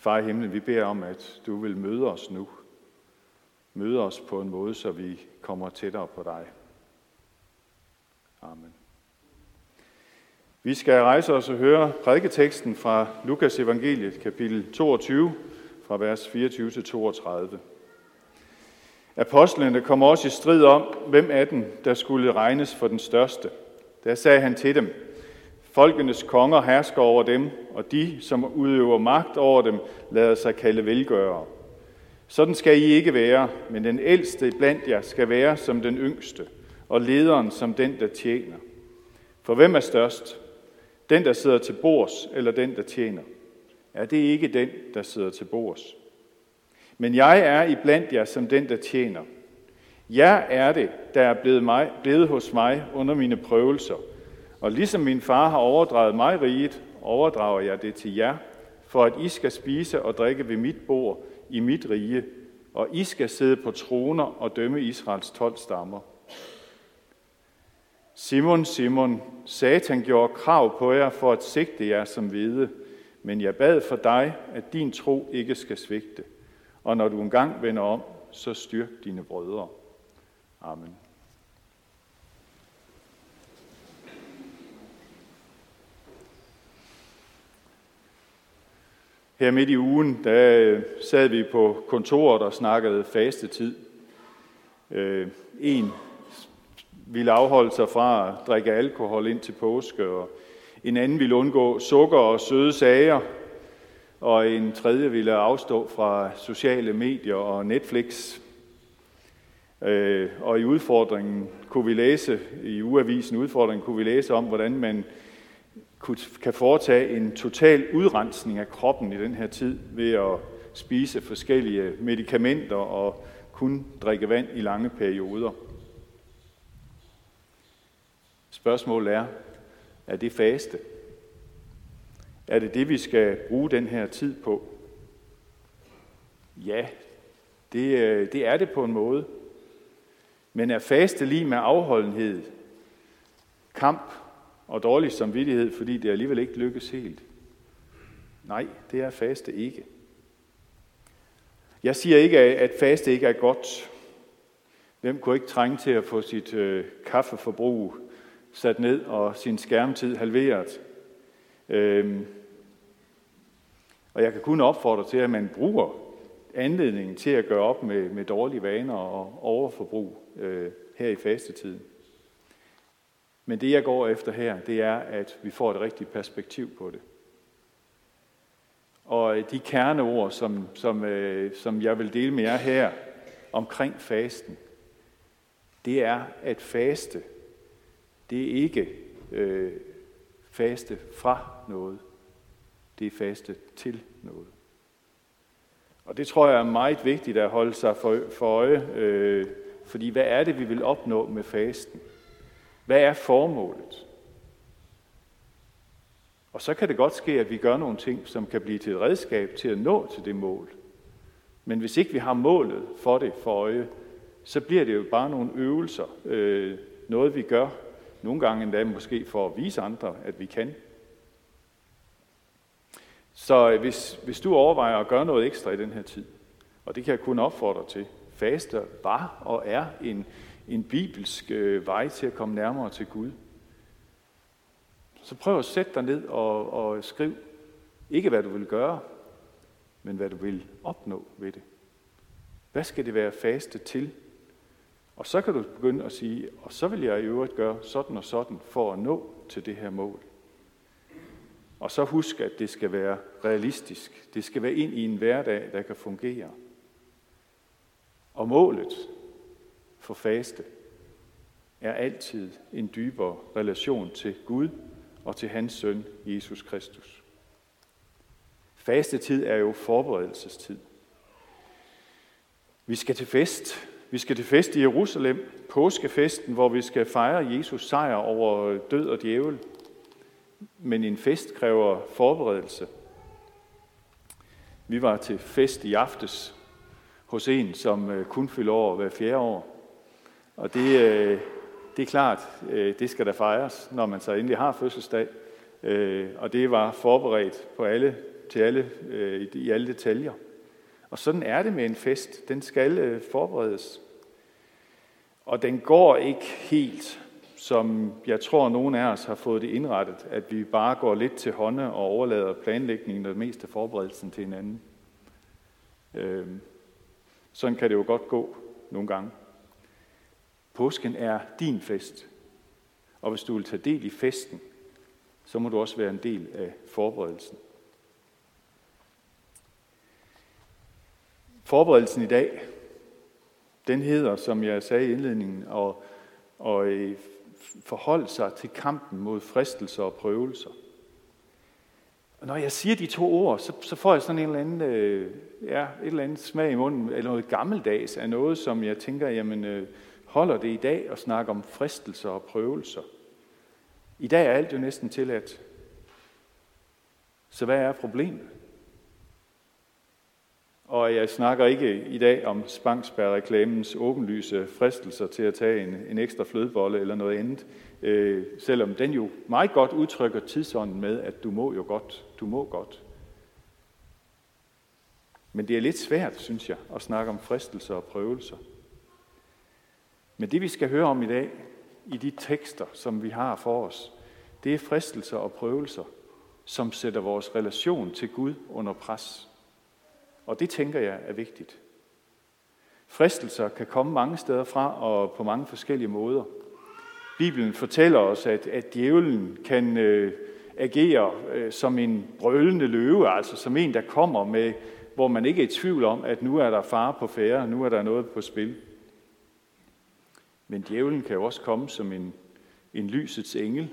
Far i himlen, vi beder om, at du vil møde os nu. Møde os på en måde, så vi kommer tættere på dig. Amen. Vi skal rejse os og høre prædiketeksten fra Lukas evangeliet, kapitel 22, fra vers 24 til 32. Apostlene kom også i strid om, hvem af dem, der skulle regnes for den største. Der sagde han til dem, Folkenes konger hersker over dem, og de, som udøver magt over dem, lader sig kalde velgørere. Sådan skal I ikke være, men den ældste blandt jer skal være som den yngste, og lederen som den, der tjener. For hvem er størst? Den, der sidder til bords, eller den, der tjener? Er det ikke den, der sidder til bords? Men jeg er i blandt jer som den, der tjener. Jeg er det, der er blevet, mig, blevet hos mig under mine prøvelser – og ligesom min far har overdraget mig riget, overdrager jeg det til jer, for at I skal spise og drikke ved mit bord i mit rige, og I skal sidde på troner og dømme Israels tolv stammer. Simon, Simon, Satan gjorde krav på jer for at sigte jer som hvide, men jeg bad for dig, at din tro ikke skal svigte. Og når du engang vender om, så styrk dine brødre. Amen. Her midt i ugen, der øh, sad vi på kontoret og snakkede fastetid. Øh, en ville afholde sig fra at drikke alkohol ind til påske, og en anden ville undgå sukker og søde sager, og en tredje ville afstå fra sociale medier og Netflix. Øh, og i udfordringen kunne vi læse, i uavisen udfordringen kunne vi læse om, hvordan man kan foretage en total udrensning af kroppen i den her tid ved at spise forskellige medicamenter og kun drikke vand i lange perioder. Spørgsmålet er, er det faste? Er det det, vi skal bruge den her tid på? Ja, det, øh, det er det på en måde. Men er faste lige med afholdenhed, kamp og dårlig samvittighed, fordi det alligevel ikke lykkes helt. Nej, det er faste ikke. Jeg siger ikke, at faste ikke er godt. Hvem kunne ikke trænge til at få sit øh, kaffeforbrug sat ned og sin skærmtid halveret? Øhm, og jeg kan kun opfordre til, at man bruger anledningen til at gøre op med, med dårlige vaner og overforbrug øh, her i fastetiden. Men det, jeg går efter her, det er, at vi får et rigtigt perspektiv på det. Og øh, de kerneord, som, som, øh, som jeg vil dele med jer her omkring fasten, det er at faste. Det er ikke øh, faste fra noget. Det er faste til noget. Og det tror jeg er meget vigtigt at holde sig for, for øje, øh, fordi hvad er det, vi vil opnå med fasten? Hvad er formålet? Og så kan det godt ske, at vi gør nogle ting, som kan blive til et redskab til at nå til det mål. Men hvis ikke vi har målet for det for øje, så bliver det jo bare nogle øvelser. Øh, noget vi gør, nogle gange endda måske for at vise andre, at vi kan. Så øh, hvis, hvis du overvejer at gøre noget ekstra i den her tid, og det kan jeg kun opfordre til, faste var og er en, en bibelsk øh, vej til at komme nærmere til Gud. Så prøv at sætte dig ned og, og skriv, ikke hvad du vil gøre, men hvad du vil opnå ved det. Hvad skal det være faste til? Og så kan du begynde at sige, og så vil jeg i øvrigt gøre sådan og sådan for at nå til det her mål. Og så husk, at det skal være realistisk. Det skal være ind i en hverdag, der kan fungere. Og målet, for faste er altid en dybere relation til Gud og til hans søn, Jesus Kristus. Fastetid er jo forberedelsestid. Vi skal til fest. Vi skal til fest i Jerusalem, påskefesten, hvor vi skal fejre Jesus sejr over død og djævel. Men en fest kræver forberedelse. Vi var til fest i aftes hos en, som øh, kun fylder over hver fjerde år. Og det, øh, det er klart, øh, det skal der fejres, når man så endelig har fødselsdag. Øh, og det var forberedt på alle til alle, øh, i alle detaljer. Og sådan er det med en fest. Den skal øh, forberedes. Og den går ikke helt, som jeg tror, nogen af os har fået det indrettet, at vi bare går lidt til hånde og overlader planlægningen og det meste forberedelsen til hinanden. Øh, sådan kan det jo godt gå nogle gange. Påsken er din fest. Og hvis du vil tage del i festen, så må du også være en del af forberedelsen. Forberedelsen i dag, den hedder, som jeg sagde i indledningen, at, at øh, forholde sig til kampen mod fristelser og prøvelser. Og når jeg siger de to ord, så, så får jeg sådan en eller anden, øh, ja, et eller andet smag i munden, eller noget gammeldags af noget, som jeg tænker, jamen, øh, holder det i dag at snakke om fristelser og prøvelser? I dag er alt jo næsten tilladt. Så hvad er problemet? Og jeg snakker ikke i dag om Spangsberg-reklamens åbenlyse fristelser til at tage en, en ekstra flødebolle eller noget andet, øh, selvom den jo meget godt udtrykker tidsånden med, at du må jo godt, du må godt. Men det er lidt svært, synes jeg, at snakke om fristelser og prøvelser. Men det vi skal høre om i dag, i de tekster, som vi har for os, det er fristelser og prøvelser, som sætter vores relation til Gud under pres. Og det tænker jeg er vigtigt. Fristelser kan komme mange steder fra og på mange forskellige måder. Bibelen fortæller os, at, at djævlen kan øh, agere øh, som en brølende løve, altså som en, der kommer med, hvor man ikke er i tvivl om, at nu er der fare på færre, nu er der noget på spil. Men djævlen kan jo også komme som en, en lysets engel,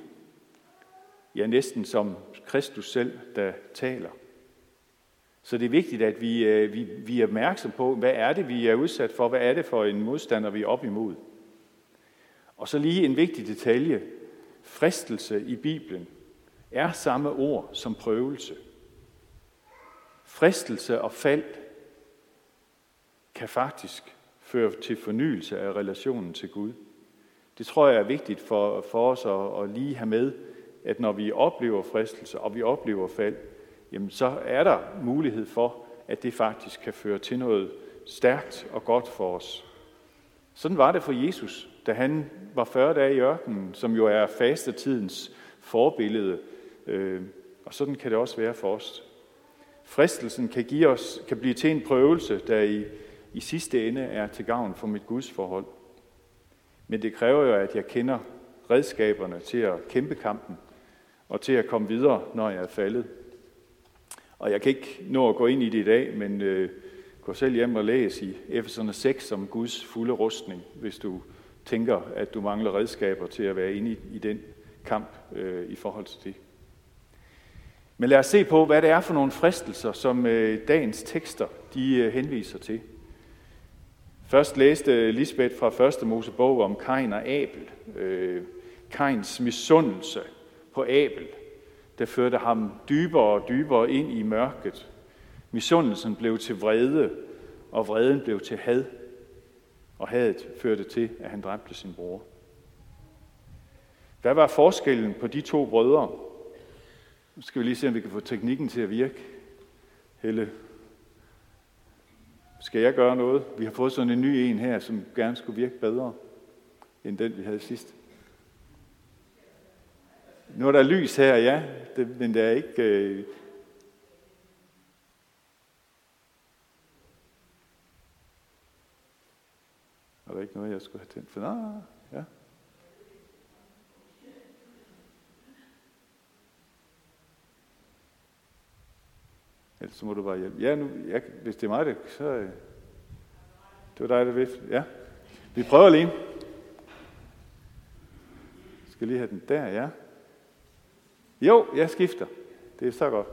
ja næsten som Kristus selv, der taler. Så det er vigtigt, at vi, øh, vi, vi er opmærksom på, hvad er det, vi er udsat for, hvad er det for en modstander, vi er op imod. Og så lige en vigtig detalje. Fristelse i Bibelen er samme ord som prøvelse. Fristelse og fald kan faktisk fører til fornyelse af relationen til Gud. Det tror jeg er vigtigt for, for os at, at lige have med, at når vi oplever fristelse og vi oplever fald, jamen så er der mulighed for, at det faktisk kan føre til noget stærkt og godt for os. Sådan var det for Jesus, da han var 40 dage i ørkenen, som jo er fastetidens forbillede. Øh, og sådan kan det også være for os. Fristelsen kan, give os, kan blive til en prøvelse, der i, i sidste ende er til gavn for mit Guds forhold. Men det kræver jo, at jeg kender redskaberne til at kæmpe kampen og til at komme videre, når jeg er faldet. Og jeg kan ikke nå at gå ind i det i dag, men øh, gå selv hjem og læs i Efeserne 6 om Guds fulde rustning, hvis du tænker, at du mangler redskaber til at være inde i, i den kamp øh, i forhold til det. Men lad os se på, hvad det er for nogle fristelser, som øh, dagens tekster de øh, henviser til. Først læste Lisbeth fra første Mosebog om Kain og Abel. Øh, Kains misundelse på Abel, der førte ham dybere og dybere ind i mørket. Misundelsen blev til vrede, og vreden blev til had, og hadet førte til, at han dræbte sin bror. Hvad var forskellen på de to brødre? Nu skal vi lige se, om vi kan få teknikken til at virke. Helle, skal jeg gøre noget? Vi har fået sådan en ny en her, som gerne skulle virke bedre, end den vi havde sidst. Nu er der lys her, ja, det, men der er ikke... Øh... Er der ikke noget, jeg skulle have tændt for? Nej ja. Ellers må du bare hjælpe. Ja, nu, jeg, hvis det er mig, det, så... Øh, det var dig, der vidste. Ja. Vi prøver lige. Jeg skal lige have den der, ja. Jo, jeg skifter. Det er så godt.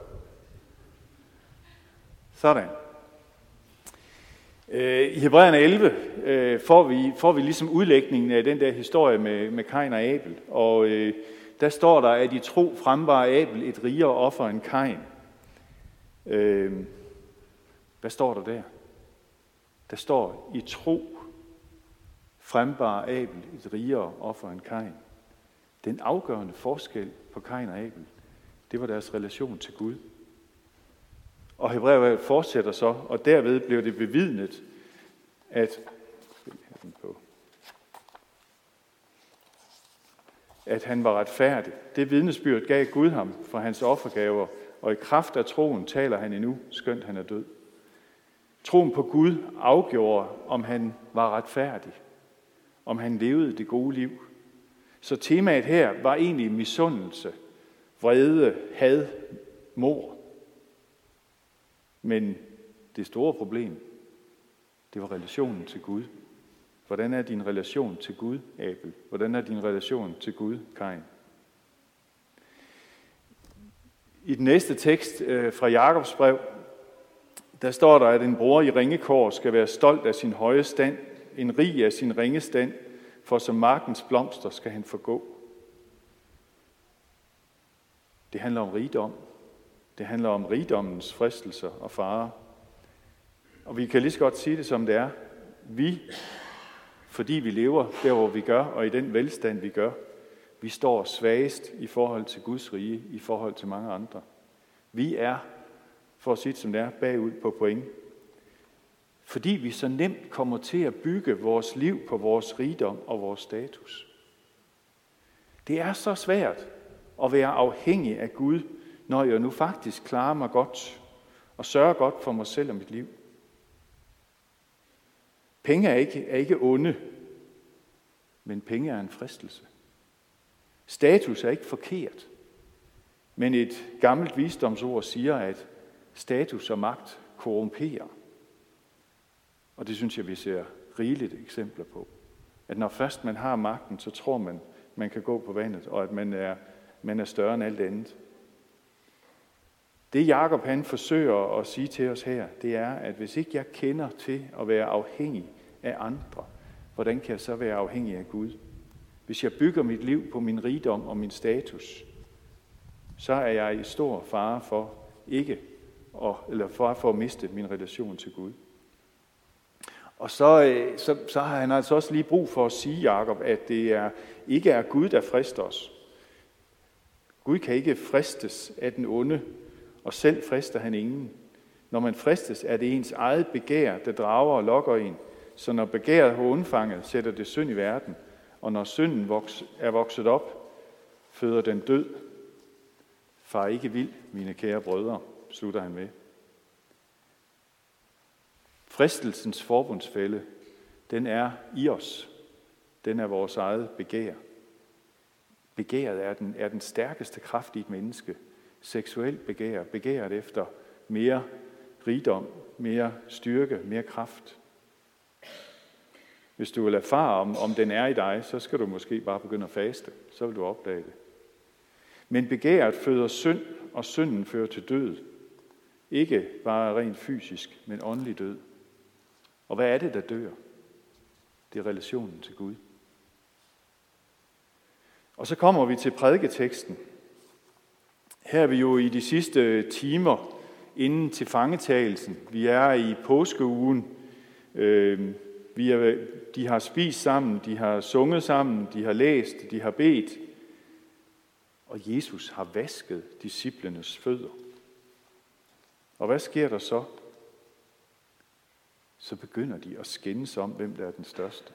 Sådan. Øh, I Hebræerne 11 øh, får vi, får vi ligesom udlægningen af den der historie med, med Kain og Abel. Og øh, der står der, at i tro frembar Abel et rigere offer end Kain. Øhm, hvad står der der? Der står, i tro frembar Abel et rigere offer end Kain. Den afgørende forskel på Kain og Abel, det var deres relation til Gud. Og Hebræerbrevet fortsætter så, og derved blev det bevidnet, at, at han var retfærdig. Det vidnesbyrd gav Gud ham for hans offergaver, og i kraft af troen taler han endnu, skønt han er død. Troen på Gud afgjorde, om han var retfærdig, om han levede det gode liv. Så temaet her var egentlig misundelse, vrede, had, mor. Men det store problem, det var relationen til Gud. Hvordan er din relation til Gud, Abel? Hvordan er din relation til Gud, Kain? I den næste tekst øh, fra Jakobs brev, der står der, at en bror i ringekår skal være stolt af sin høje stand, en rig af sin ringe stand, for som markens blomster skal han forgå. Det handler om rigdom. Det handler om rigdommens fristelser og farer. Og vi kan lige så godt sige det, som det er. Vi, fordi vi lever der, hvor vi gør, og i den velstand, vi gør, vi står svagest i forhold til Guds rige, i forhold til mange andre. Vi er, for at sige det som det er, bagud på point. Fordi vi så nemt kommer til at bygge vores liv på vores rigdom og vores status. Det er så svært at være afhængig af Gud, når jeg nu faktisk klarer mig godt og sørger godt for mig selv og mit liv. Penge er ikke, er ikke onde, men penge er en fristelse. Status er ikke forkert, men et gammelt visdomsord siger, at status og magt korrumperer. Og det synes jeg, vi ser rigeligt eksempler på. At når først man har magten, så tror man, man kan gå på vandet, og at man er, man er større end alt andet. Det Jakob han forsøger at sige til os her, det er, at hvis ikke jeg kender til at være afhængig af andre, hvordan kan jeg så være afhængig af Gud? Hvis jeg bygger mit liv på min rigdom og min status, så er jeg i stor fare for ikke at, eller fare for at miste min relation til Gud. Og så, øh, så, så har han altså også lige brug for at sige, Jakob, at det er, ikke er Gud, der frister os. Gud kan ikke fristes af den onde, og selv frister han ingen. Når man fristes, er det ens eget begær, der drager og lokker en. Så når begæret har undfanget, sætter det synd i verden. Og når synden er vokset op, føder den død. Far ikke vild, mine kære brødre, slutter han med. Fristelsens forbundsfælde, den er i os. Den er vores eget begær. Begæret er den, er den stærkeste kraft i et menneske. Seksuelt begær, begæret efter mere rigdom, mere styrke, mere kraft. Hvis du vil erfare, om, om den er i dig, så skal du måske bare begynde at faste. Så vil du opdage det. Men begæret føder synd, og synden fører til død. Ikke bare rent fysisk, men åndelig død. Og hvad er det, der dør? Det er relationen til Gud. Og så kommer vi til prædiketeksten. Her er vi jo i de sidste timer inden til fangetagelsen. Vi er i påskeugen. Øhm, vi er, de har spist sammen, de har sunget sammen, de har læst, de har bedt. Og Jesus har vasket disciplenes fødder. Og hvad sker der så? Så begynder de at skændes om, hvem der er den største.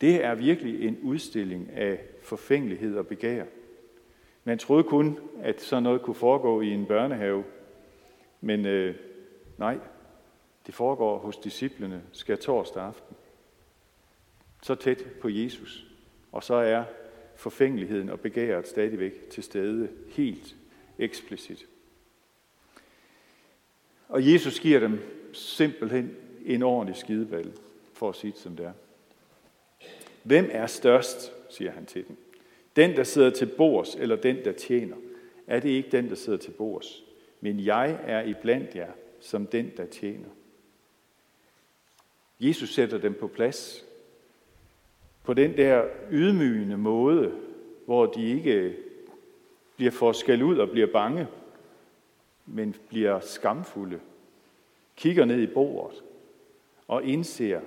Det er virkelig en udstilling af forfængelighed og begær. Man troede kun, at sådan noget kunne foregå i en børnehave. Men øh, nej, det foregår hos disciplene skal torsdag aften. Så tæt på Jesus. Og så er forfængeligheden og begæret stadigvæk til stede helt eksplicit. Og Jesus giver dem simpelthen en ordentlig skideball, for at sige det som det er. Hvem er størst, siger han til dem. Den, der sidder til bords, eller den, der tjener. Er det ikke den, der sidder til bords? Men jeg er i blandt jer, som den, der tjener. Jesus sætter dem på plads på den der ydmygende måde, hvor de ikke bliver forskel ud og bliver bange, men bliver skamfulde, kigger ned i bordet og indser,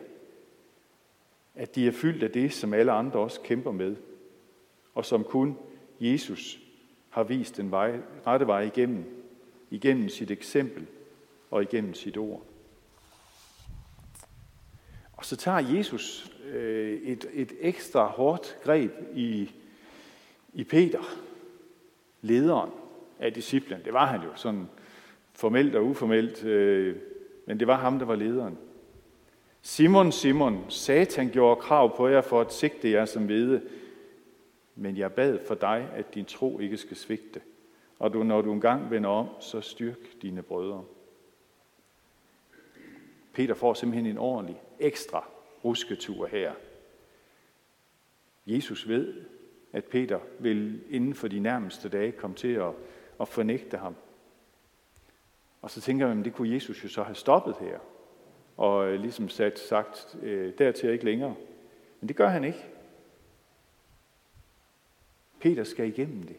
at de er fyldt af det, som alle andre også kæmper med, og som kun Jesus har vist den vej, rette vej igennem igennem sit eksempel og igennem sit ord. Og så tager Jesus øh, et, et ekstra hårdt greb i, i Peter, lederen af disciplen. Det var han jo sådan formelt og uformelt, øh, men det var ham, der var lederen. Simon, Simon, Satan gjorde krav på jer for at sigte jer som vide, men jeg bad for dig, at din tro ikke skal svigte. Og du, når du engang vender om, så styrk dine brødre. Peter får simpelthen en ordentlig ekstra rusketur her. Jesus ved, at Peter vil inden for de nærmeste dage komme til at, at fornægte ham. Og så tænker man, at det kunne Jesus jo så have stoppet her, og øh, ligesom sat, sagt, øh, dertil ikke længere. Men det gør han ikke. Peter skal igennem det.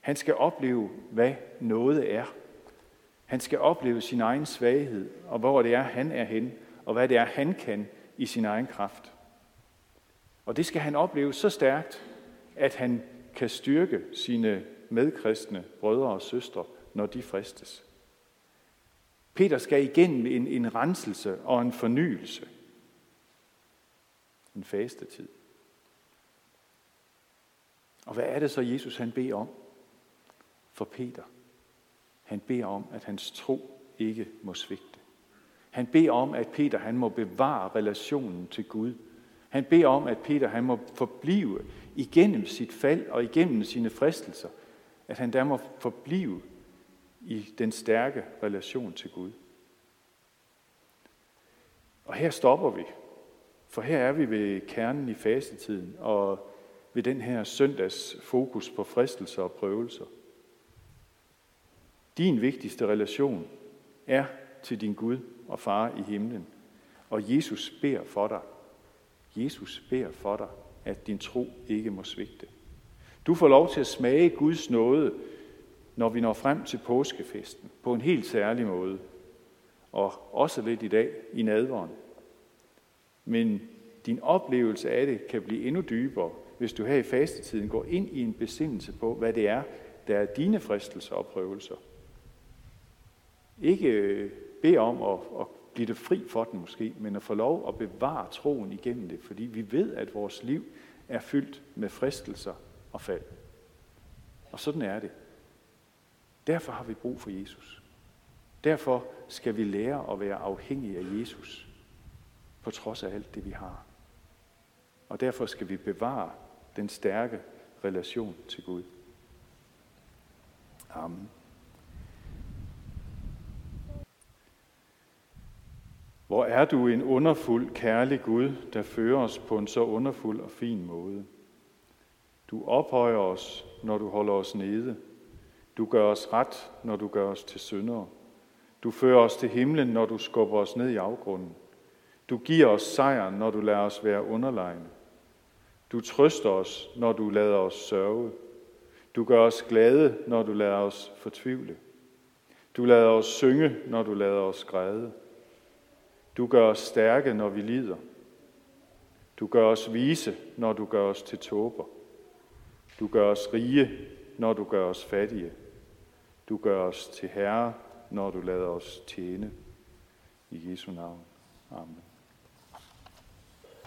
Han skal opleve, hvad noget er. Han skal opleve sin egen svaghed, og hvor det er, han er hen, og hvad det er, han kan i sin egen kraft. Og det skal han opleve så stærkt, at han kan styrke sine medkristne brødre og søstre, når de fristes. Peter skal igennem en, en renselse og en fornyelse. En fastetid. Og hvad er det så, Jesus han beder om for Peter? Han beder om, at hans tro ikke må svigte. Han beder om, at Peter han må bevare relationen til Gud. Han beder om, at Peter han må forblive igennem sit fald og igennem sine fristelser. At han der må forblive i den stærke relation til Gud. Og her stopper vi, for her er vi ved kernen i fastetiden og ved den her søndags fokus på fristelser og prøvelser. Din vigtigste relation er til din Gud og far i himlen. Og Jesus beder for dig. Jesus beder for dig, at din tro ikke må svigte. Du får lov til at smage Guds nåde, når vi når frem til påskefesten, på en helt særlig måde. Og også lidt i dag i nadvåren. Men din oplevelse af det kan blive endnu dybere, hvis du her i fastetiden går ind i en besindelse på, hvad det er, der er dine fristelser og prøvelser. Ikke øh, bede om at, at blive det fri for den måske, men at få lov at bevare troen igennem det, fordi vi ved, at vores liv er fyldt med fristelser og fald. Og sådan er det. Derfor har vi brug for Jesus. Derfor skal vi lære at være afhængige af Jesus, på trods af alt det, vi har. Og derfor skal vi bevare den stærke relation til Gud. Amen. Hvor er du en underfuld, kærlig Gud, der fører os på en så underfuld og fin måde. Du ophøjer os, når du holder os nede. Du gør os ret, når du gør os til syndere. Du fører os til himlen, når du skubber os ned i afgrunden. Du giver os sejr, når du lader os være underlegne. Du trøster os, når du lader os sørge. Du gør os glade, når du lader os fortvivle. Du lader os synge, når du lader os græde. Du gør os stærke, når vi lider. Du gør os vise, når du gør os til tåber. Du gør os rige, når du gør os fattige. Du gør os til herre, når du lader os tjene. I Jesu navn. Amen.